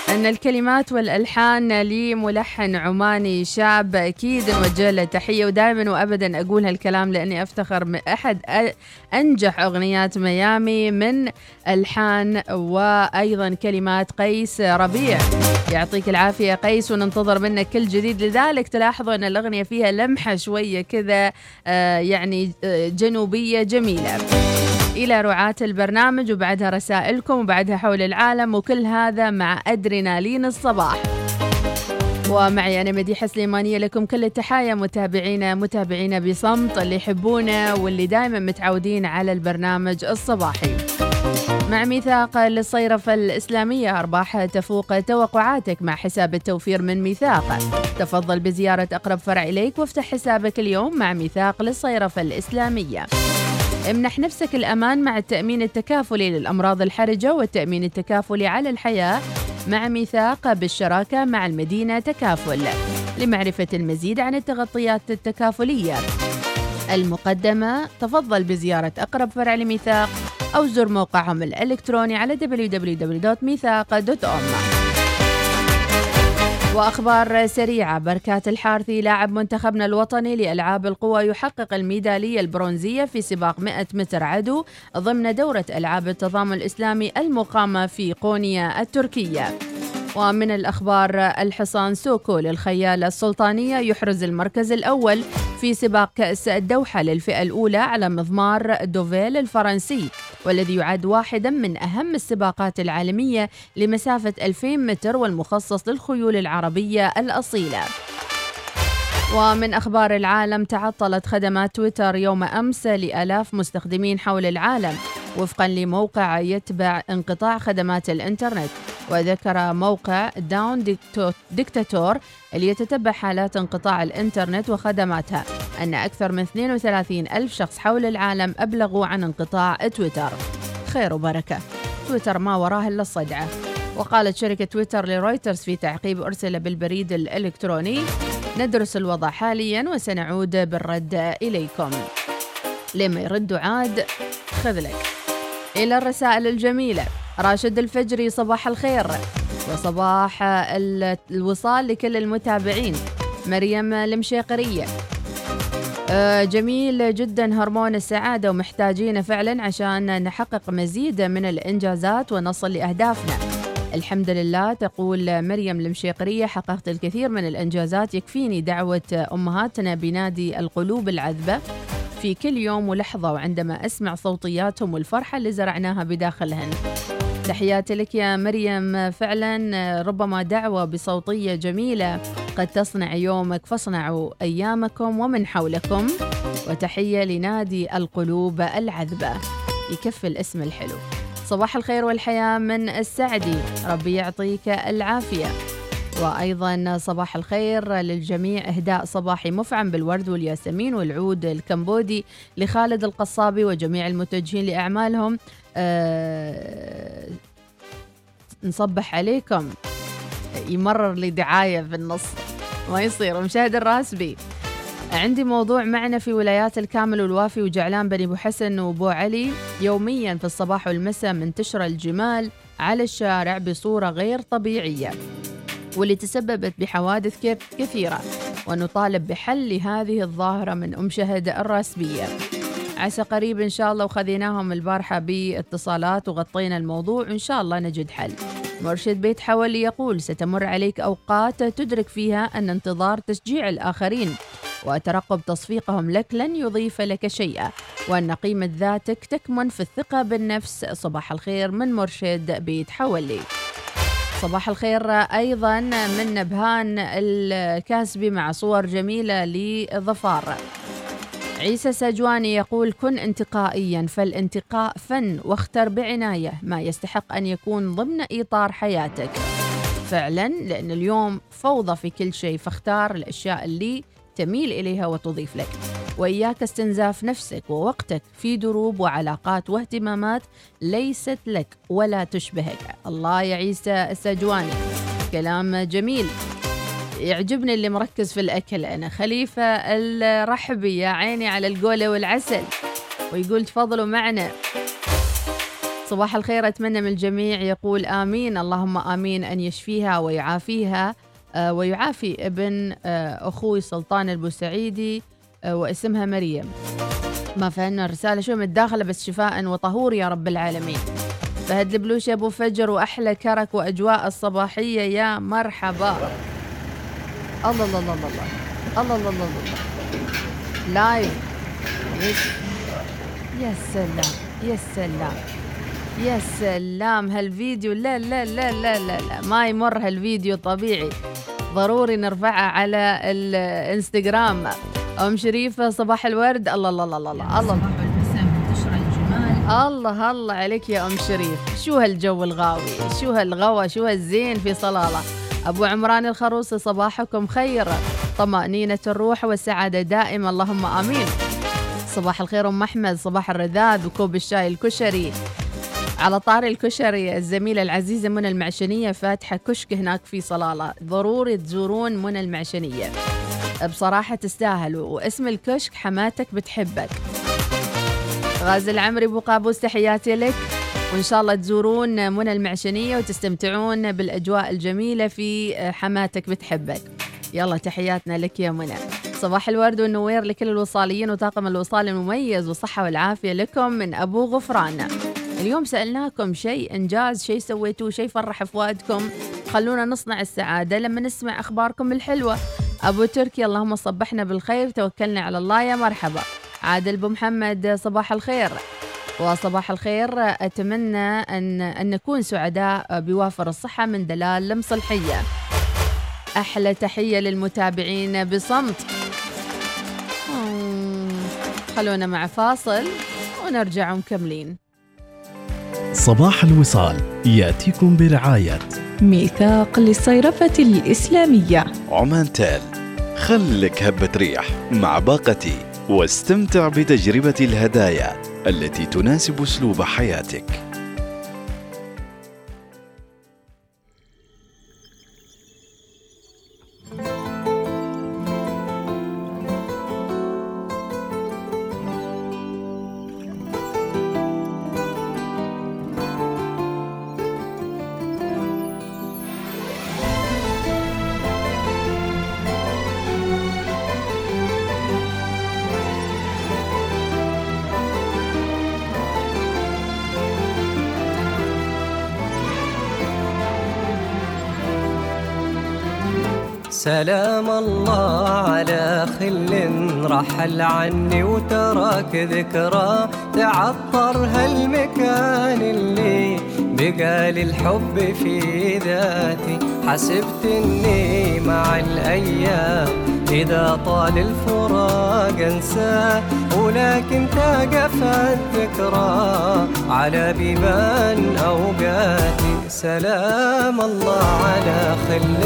أن الكلمات والألحان لملحن عماني شاب أكيد نوجه له تحية ودائما وأبدا أقول هالكلام لأني أفتخر من أحد أنجح أغنيات ميامي من ألحان وأيضا كلمات قيس ربيع. يعطيك العافية قيس وننتظر منك كل جديد. لذلك تلاحظوا أن الأغنية فيها لمحة شوية كذا آه، يعني آه، جنوبية جميلة. إلى رعاة البرنامج وبعدها رسائلكم وبعدها حول العالم وكل هذا مع أدرينالين الصباح. ومعي أنا مديحة سليمانية لكم كل التحايا متابعينا متابعينا بصمت اللي يحبونا واللي دائما متعودين على البرنامج الصباحي. مع ميثاق للصيرفة الإسلامية أرباح تفوق توقعاتك مع حساب التوفير من ميثاق. تفضل بزيارة أقرب فرع إليك وافتح حسابك اليوم مع ميثاق للصيرفة الإسلامية. امنح نفسك الأمان مع التأمين التكافلي للأمراض الحرجة والتأمين التكافلي على الحياة مع ميثاق بالشراكة مع المدينة تكافل. لمعرفة المزيد عن التغطيات التكافلية. المقدمة تفضل بزيارة أقرب فرع لميثاق أو زر موقعهم الإلكتروني على www.ميثاق.com وأخبار سريعة. بركات الحارثي لاعب منتخبنا الوطني لألعاب القوى يحقق الميدالية البرونزية في سباق 100 متر عدو ضمن دورة ألعاب التضامن الإسلامي المقامة في قونيا التركية. ومن الأخبار الحصان سوكو للخيالة السلطانية يحرز المركز الأول في سباق كأس الدوحة للفئة الأولى على مضمار دوفيل الفرنسي والذي يعد واحدا من أهم السباقات العالمية لمسافة 2000 متر والمخصص للخيول العربية الأصيلة. ومن أخبار العالم تعطلت خدمات تويتر يوم أمس لآلاف مستخدمين حول العالم وفقا لموقع يتبع انقطاع خدمات الإنترنت. وذكر موقع Downdetector اللي يتتبع حالات انقطاع الإنترنت وخدماتها. أن أكثر من 32 ألف شخص حول العالم أبلغوا عن انقطاع تويتر. خير وبركة. تويتر ما وراه إلا الصدعة. وقالت شركة تويتر لرويترز في تعقيب أرسل بالبريد الإلكتروني ندرس الوضع حاليا وسنعود بالرد إليكم. لما يردوا عاد خذ لك. إلى الرسائل الجميلة. راشد الفجري صباح الخير. وصباح ال- الوصال لكل المتابعين. مريم المشيقرية آه، جميل جدا هرمون السعادة ومحتاجينه فعلا عشان نحقق مزيد من الإنجازات ونصل لأهدافنا. الحمد لله تقول مريم المشيقرية حققت الكثير من الإنجازات يكفيني دعوة أمهاتنا بنادي القلوب العذبة. في كل يوم ولحظة وعندما أسمع صوتياتهم والفرحة اللي زرعناها بداخلهن. تحياتي لك يا مريم. فعلا ربما دعوة بصوتية جميلة قد تصنع يومك فاصنعوا أيامكم ومن حولكم. وتحية لنادي القلوب العذبة. يكفي الاسم الحلو. صباح الخير والحياة من السعدي. ربي يعطيك العافية. وأيضا صباح الخير للجميع. إهداء صباحي مفعم بالورد والياسمين والعود الكمبودي لخالد القصابي وجميع المتوجهين لأعمالهم. أه نصبح عليكم. يمرر لي دعاية في النص ما يصير. مشاهد الراسبي عندي موضوع معنا في ولايات الكامل والوافي وجعلان بني أبو حسن وأبو علي يوميا في الصباح والمساء منتشره الجمال على الشارع بصورة غير طبيعية. واللي تسببت بحوادث كثيرة. ونطالب بحل لهذه الظاهرة من أم شهد الراسبية. عسى قريب إن شاء الله وخذيناهم البارحة باتصالات وغطينا الموضوع وان شاء الله نجد حل. مرشد بيت حولي يقول ستمر عليك أوقات تدرك فيها أن انتظار تشجيع الآخرين وترقب تصفيقهم لك لن يضيف لك شيئا وأن قيمة ذاتك تكمن في الثقة بالنفس. صباح الخير من مرشد بيت حولي. صباح الخير أيضا من نبهان الكاسبي مع صور جميلة لظفار. عيسى سجواني يقول كن انتقائيا فالانتقاء فن واختر بعناية ما يستحق أن يكون ضمن إطار حياتك. فعلا لأن اليوم فوضى في كل شيء فاختار الأشياء اللي تميل إليها وتضيف لك. وإياك استنزاف نفسك ووقتك في دروب وعلاقات واهتمامات ليست لك ولا تشبهك. الله يا عيسى السجواني كلام جميل. يعجبني اللي مركز في الأكل. أنا خليفة الرحبي يا عيني على القولة والعسل. ويقول تفضلوا معنا. صباح الخير أتمنى من الجميع يقول آمين. اللهم آمين أن يشفيها ويعافيها. ويعافي ابن آه، أخوي سلطان البوسعيدي آه، واسمها مريم. ما فهمنا الرسالة شو متداخلة بس شفاء وطهور يا رب العالمين. فهد البلوش يا أبو فجر وأحلى كرك وأجواء الصباحية يا مرحبا. الله الله الله الله الله الله الله الله لايف يا سلام يا سلام. يا سلام هالفيديو لا لا لا لا لا, لا. ما يمر هالفيديو طبيعي. ضروري نرفعه على الانستغرام. أم شريفة صباح الورد. الله الله الله الله الله, الله. الله الله عليك يا أم شريف. شو هالجو الغاوي؟ شو هالغوى شو هالزين في صلالة؟ أبو عمران الخروصي صباحكم خير. طمأنينة الروح والسعادة دائما. اللهم آمين. صباح الخير أم أحمد صباح الرذاذ وكوب الشاي الكشري. على طاري الكشري الزميلة العزيزة منى المعشنية فاتحة كشك هناك في صلالة. ضروري تزورون منى المعشنية. بصراحة تستاهلوا واسم الكشك حماتك بتحبك. غازي العمري أبو قابوس تحياتي لك. وإن شاء الله تزورون منى المعشنية وتستمتعون بالأجواء الجميلة في حماتك بتحبك. يلا تحياتنا لك يا منى. صباح الورد والنوير لكل الوصاليين وطاقم الوصال المميز والصحة والعافية لكم من أبو غفران. اليوم سألناكم شيء إنجاز شيء سويتوه شيء فرح فؤادكم خلونا نصنع السعادة لما نسمع أخباركم الحلوة. أبو تركي اللهم صبحنا بالخير توكلنا على الله يا مرحبا. عادل بو محمد صباح الخير. وصباح الخير أتمنى أن, أن نكون سعداء بوافر الصحة من دلال مصلحية أحلى تحية للمتابعين بصمت. خلونا مع فاصل ونرجع مكملين. صباح الوصال يأتيكم برعاية. ميثاق للصيرفة الإسلامية. عمان تال خلك هبة ريح مع باقتي واستمتع بتجربة الهدايا التي تناسب أسلوب حياتك. سلام الله على خل رحل عني وترك ذكرى. تعطر هالمكان اللي بقى للحب في ذاتي. حسبت إني مع الأيام إذا طال الفراق أنساه. ولكن تقف الذكرى على بيبان اوقاتي سلام الله على خل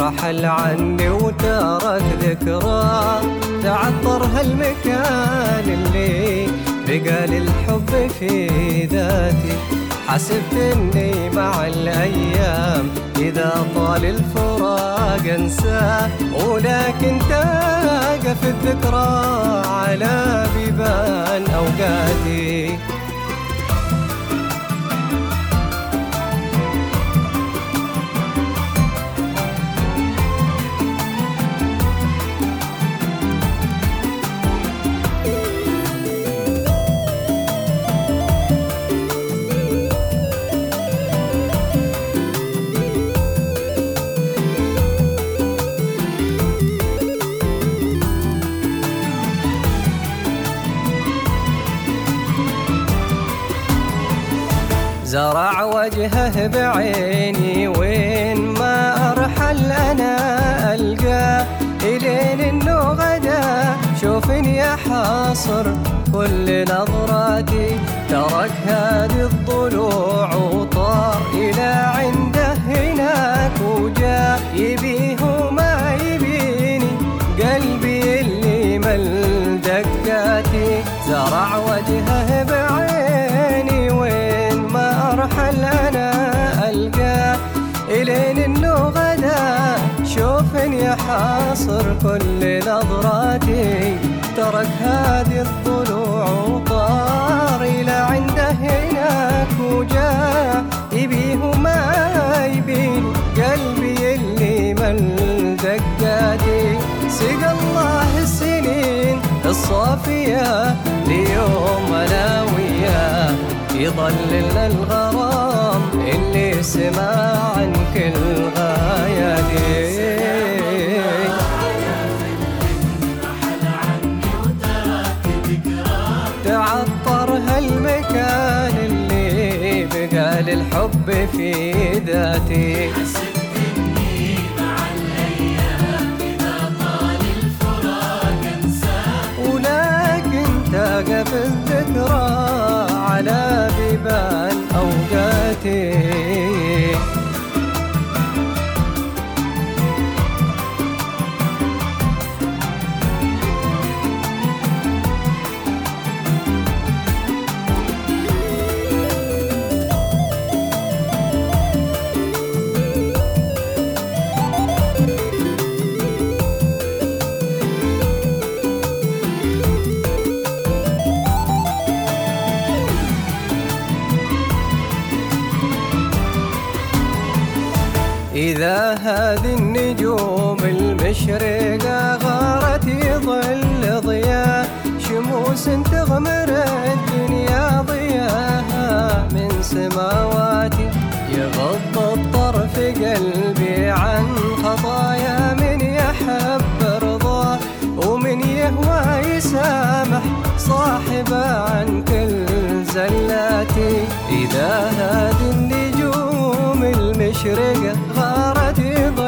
رحل عني وترك ذكرى. تعطر هالمكان اللي بقى للحب في ذاتي حسبت اني مع الأيام. إذا طال الفراق انساه ولكن تقف الذكرى على بيبان أوقاتي. زرع وجهه بعيني وين ما أرحل أنا القاه إلين إنه غدا شوفني يا حاصر. كل نظراتي ترك هذه الضلوع وطار إلى عنده هناك وجاء يبيه وما يبيني قلبي اللي مل دقاتي زرع وجهه بعيني. حاصر كل نظراتي ترك هذه الضلوع وطار إلى عنده هناك وجاء يبيه وما يبين قلبي اللي مل دقاتي سقى الله السنين الصافية ليوم أنا وياه يضللنا الغرام اللي سمع عن كل تعطر للحب في ذاتي. النجوم المشرقة غارت يظل ضياء شموس تغمر الدنيا ضياها من سماواتي يغض الطرف قلبي عن خطايا من يحب رضاه ومن يهوى يسامح صاحبه عن كل زلاتي. إذا هذه النجوم المشرقة غارت يظل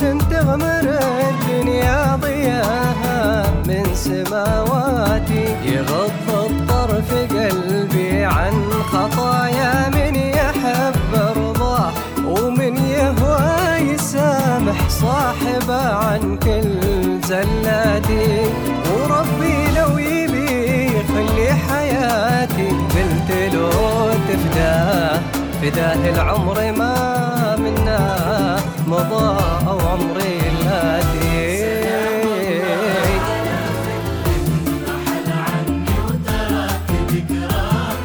شموس تغمر الدنيا ضياها من سماواتي. يغض الطرف قلبي عن خطايا من يحب رضاه ومن يهوى يسامح صاحبه عن كل زلاتي. وربي لو يبي يخلي حياتي قلت له تفداه فداه العمر ما مضى أو عمري الآتي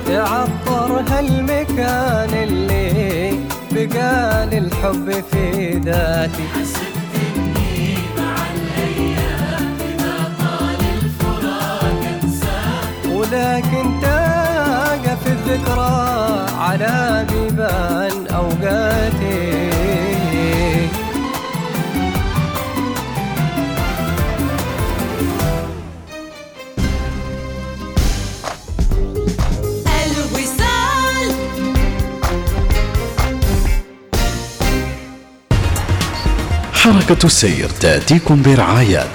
تعطر هالمكان اللي بقى للحب في ذاتي. ولكن تقف الذكرى على بيبان أوقاتي. حركة السير تأتيكم برعاية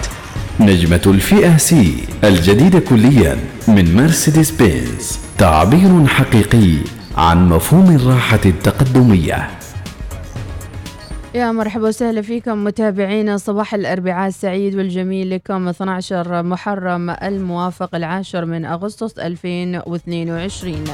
نجمة الفئة سي الجديدة كليا من مرسيدس بنز. تعبير حقيقي عن مفهوم الراحة التقدمية. يا مرحبا وسهلا فيكم متابعينا. صباح الأربعاء السعيد والجميل لكم. 12 محرم الموافق العاشر من أغسطس 2022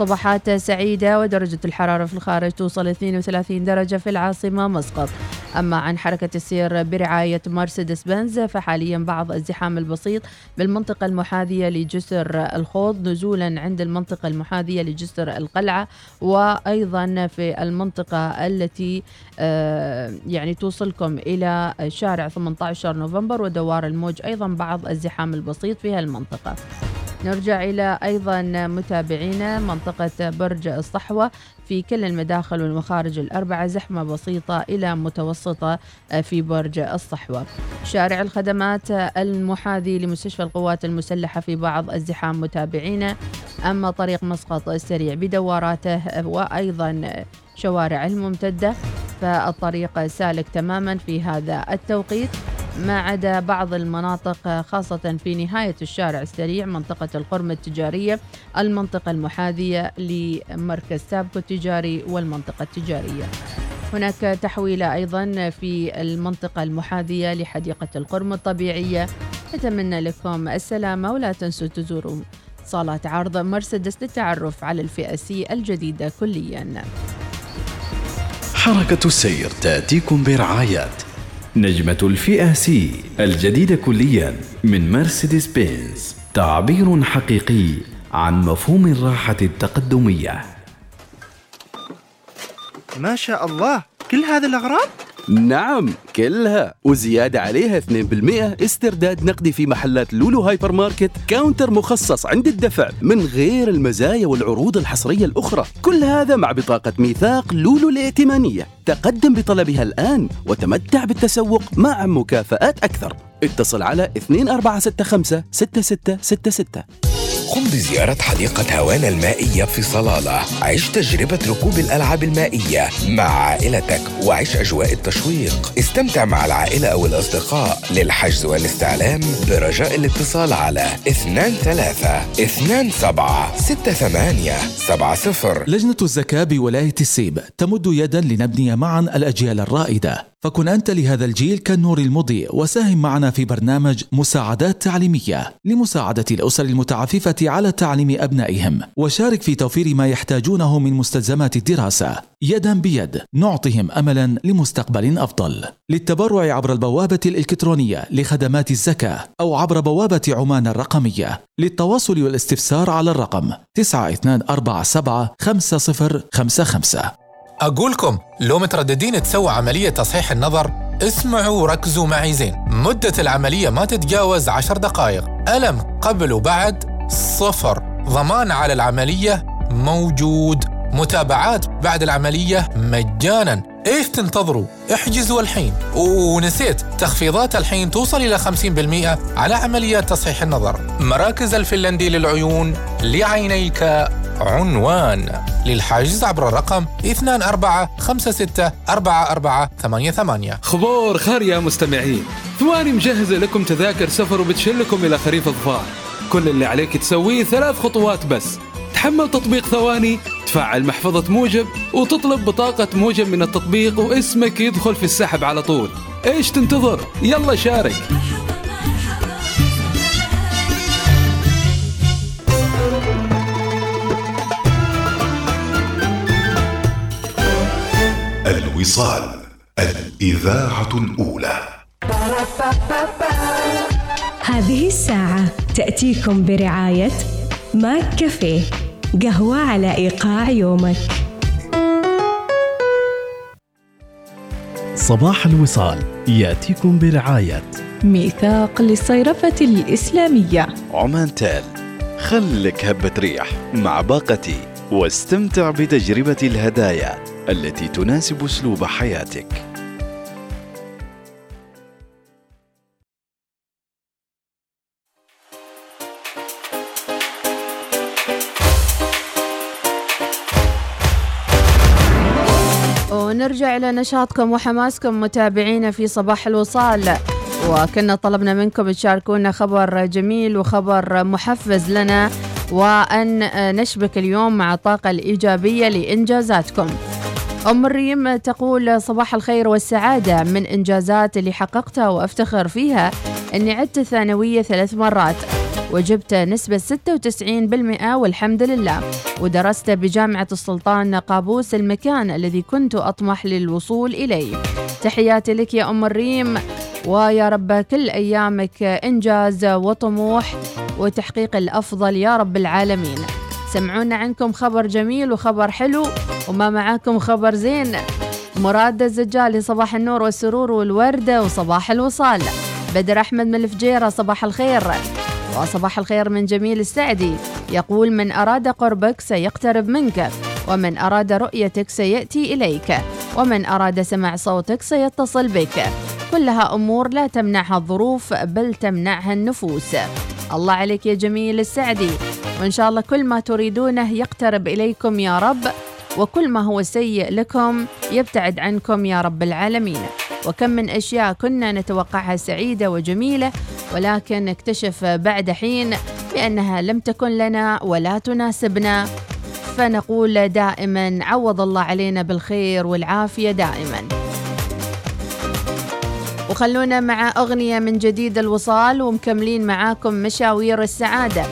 صباحات سعيدة ودرجة الحرارة في الخارج توصل 32 درجة في العاصمة مسقط. أما عن حركة السير برعاية مرسيدس بنز فحاليا بعض الزحام البسيط بالمنطقة المحاذية لجسر الخوض نزولا عند المنطقة المحاذية لجسر القلعة وأيضا في المنطقة التي آه، يعني توصلكم إلى شارع 18 نوفمبر ودوار الموج. أيضا بعض الزحام البسيط في هالمنطقة. نرجع إلى أيضا متابعينا منطقة برج الصحوة في كل المداخل والمخارج الأربعة زحمة بسيطة إلى متوسطة في برج الصحوة. شارع الخدمات المحاذي لمستشفى القوات المسلحة في بعض الزحام متابعينا. أما طريق مسقط السريع بدواراته وأيضا شوارع الممتدة فالطريق سالك تماما في هذا التوقيت. ما عدا بعض المناطق خاصة في نهاية الشارع السريع منطقة القرم التجارية المنطقة المحاذية لمركز سابكو التجاري والمنطقة التجارية. هناك تحويلة أيضا في المنطقة المحاذية لحديقة القرم الطبيعية. نتمنى لكم السلامة ولا تنسوا تزوروا صالات عرض مرسيدس للتعرف على الفئة C الجديدة كلياً. حركة السير تأتيكم برعاية نجمة الفئة C الجديدة كليا من مرسيدس بنز تعبير حقيقي عن مفهوم الراحة التقدمية ما شاء الله كل هذه الأغراض؟ نعم كلها. وزيادة عليها 2% استرداد نقدي في محلات لولو هايبر ماركت counter مخصص عند الدفع من غير المزايا والعروض الحصرية الأخرى. كل هذا مع بطاقة ميثاق لولو الائتمانية. تقدم بطلبها الآن وتمتع بالتسوق مع مكافآت أكثر. اتصل على 2465 6666 قم بزيارة حديقة هوانا المائية في صلالة. عيش تجربة ركوب الألعاب المائية مع عائلتك وعيش أجواء التشويق. استمتع مع العائلة أو الأصدقاء للحجز والاستعلام برجاء الاتصال على 23 27 68 70 لجنة الزكاة بولاية السيب تمد يدا لنبني معا الأجيال الرائدة. فكن أنت لهذا الجيل كالنور المضيء وساهم معنا في برنامج مساعدات تعليمية. لمساعدة الأسر المتعففة على تعليم أبنائهم. وشارك في توفير ما يحتاجونه من مستلزمات الدراسة. يدا بيد نعطهم أملا لمستقبل أفضل. للتبرع عبر البوابة الإلكترونية لخدمات الزكاة أو عبر بوابة عمان الرقمية. للتواصل والاستفسار على الرقم 9247 5055 أقولكم لو مترددين تسووا عملية تصحيح النظر اسمعوا وركزوا معي زين. مدة العملية ما تتجاوز عشر دقائق. ألم قبل وبعد؟ صفر. ضمان على العملية موجود. متابعات بعد العملية مجانا. إيش تنتظروا؟ احجزوا الحين. ونسيت تخفيضات الحين توصل إلى 50% على عمليات تصحيح النظر. مراكز الفنلندي للعيون لعينيك عنوان. للحجز عبر الرقم 24564488 خبور خير يا مستمعين. ثواني مجهزة لكم تذاكر سفر وبتشلكم إلى خريف الظفار. كل اللي عليك تسويه ثلاث خطوات بس. تحمل تطبيق ثواني تفعل محفظة موجب وتطلب بطاقة موجب من التطبيق واسمك يدخل في السحب على طول. إيش تنتظر؟ يلا شارك. الوصال الإذاعة الأولى. هذه الساعة تأتيكم برعاية ماك كافيه. قهوة على إيقاع يومك. صباح الوصال يأتيكم برعاية. ميثاق للصيرفة الإسلامية. عمان تال خلك هبة ريح مع باقتي واستمتع بتجربة الهدايا التي تناسب أسلوب حياتك. إلى نشاطكم وحماسكم متابعينا في صباح الوصال. وكنا طلبنا منكم تشاركونا خبر جميل وخبر محفز لنا وأن نشبك اليوم مع الطاقة الإيجابية لإنجازاتكم. أم الريم تقول صباح الخير والسعادة من إنجازات اللي حققتها وأفتخر فيها أني عدت الثانوية ثلاث مرات. وجبت نسبة 96% والحمد لله. ودرست بجامعة السلطان قابوس المكان الذي كنت أطمح للوصول إليه. تحياتي لك يا أم الريم ويا رب كل أيامك إنجاز وطموح وتحقيق الأفضل يا رب العالمين. سمعونا عنكم خبر جميل وخبر حلو وما معاكم خبر زين. مراد الزجالي صباح النور والسرور والوردة وصباح الوصال. بدر أحمد من الفجيرة صباح الخير. وصباح الخير من جميل السعدي. يقول من أراد قربك سيقترب منك ومن أراد رؤيتك سيأتي إليك ومن أراد سماع صوتك سيتصل بك. كلها أمور لا تمنعها الظروف بل تمنعها النفوس. الله عليك يا جميل السعدي. وإن شاء الله كل ما تريدونه يقترب إليكم يا رب وكل ما هو سيء لكم يبتعد عنكم يا رب العالمين. وكم من أشياء كنا نتوقعها سعيدة وجميلة ولكن اكتشف بعد حين بأنها لم تكن لنا ولا تناسبنا. فنقول دائما عوض الله علينا بالخير والعافية دائما. وخلونا مع أغنية من جديد الوصال ومكملين معاكم مشاوير السعادة.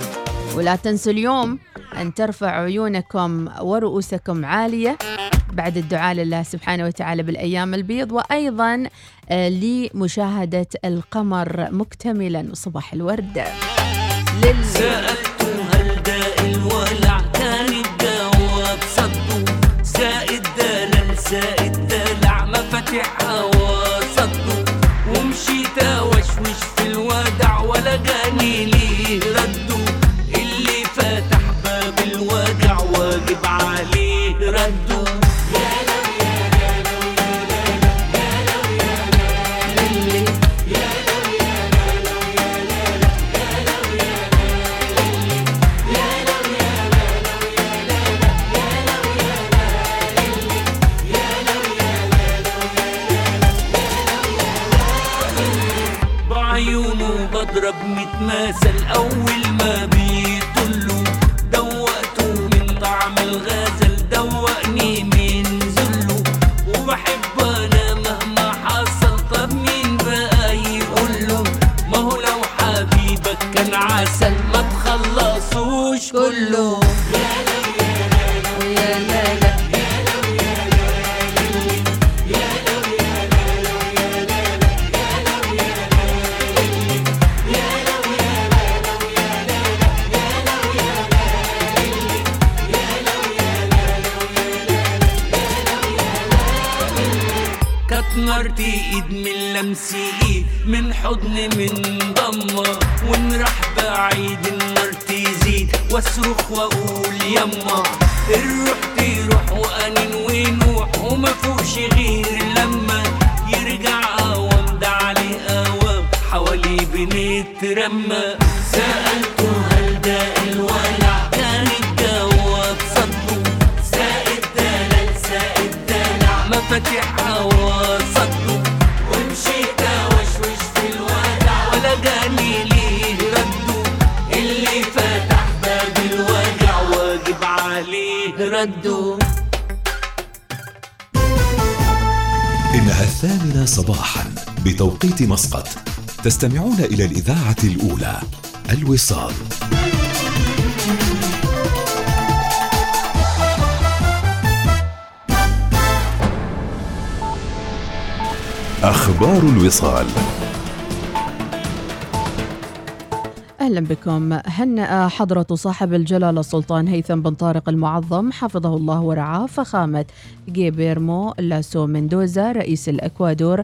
ولا تنسوا اليوم أن ترفع عيونكم ورؤوسكم عالية بعد الدعاء لله سبحانه وتعالى بالأيام البيض وأيضا آه، لمشاهدة القمر مكتملا وصباح الورد. لل... متماثل تستمعون إلى الإذاعة الأولى الوصال. أخبار الوصال. أهلا بكم. هنأ حضرة صاحب الجلالة السلطان هيثم بن طارق المعظم حفظه الله ورعاه فخامة جيبيرمو لاسو مندوزا رئيس الأكوادور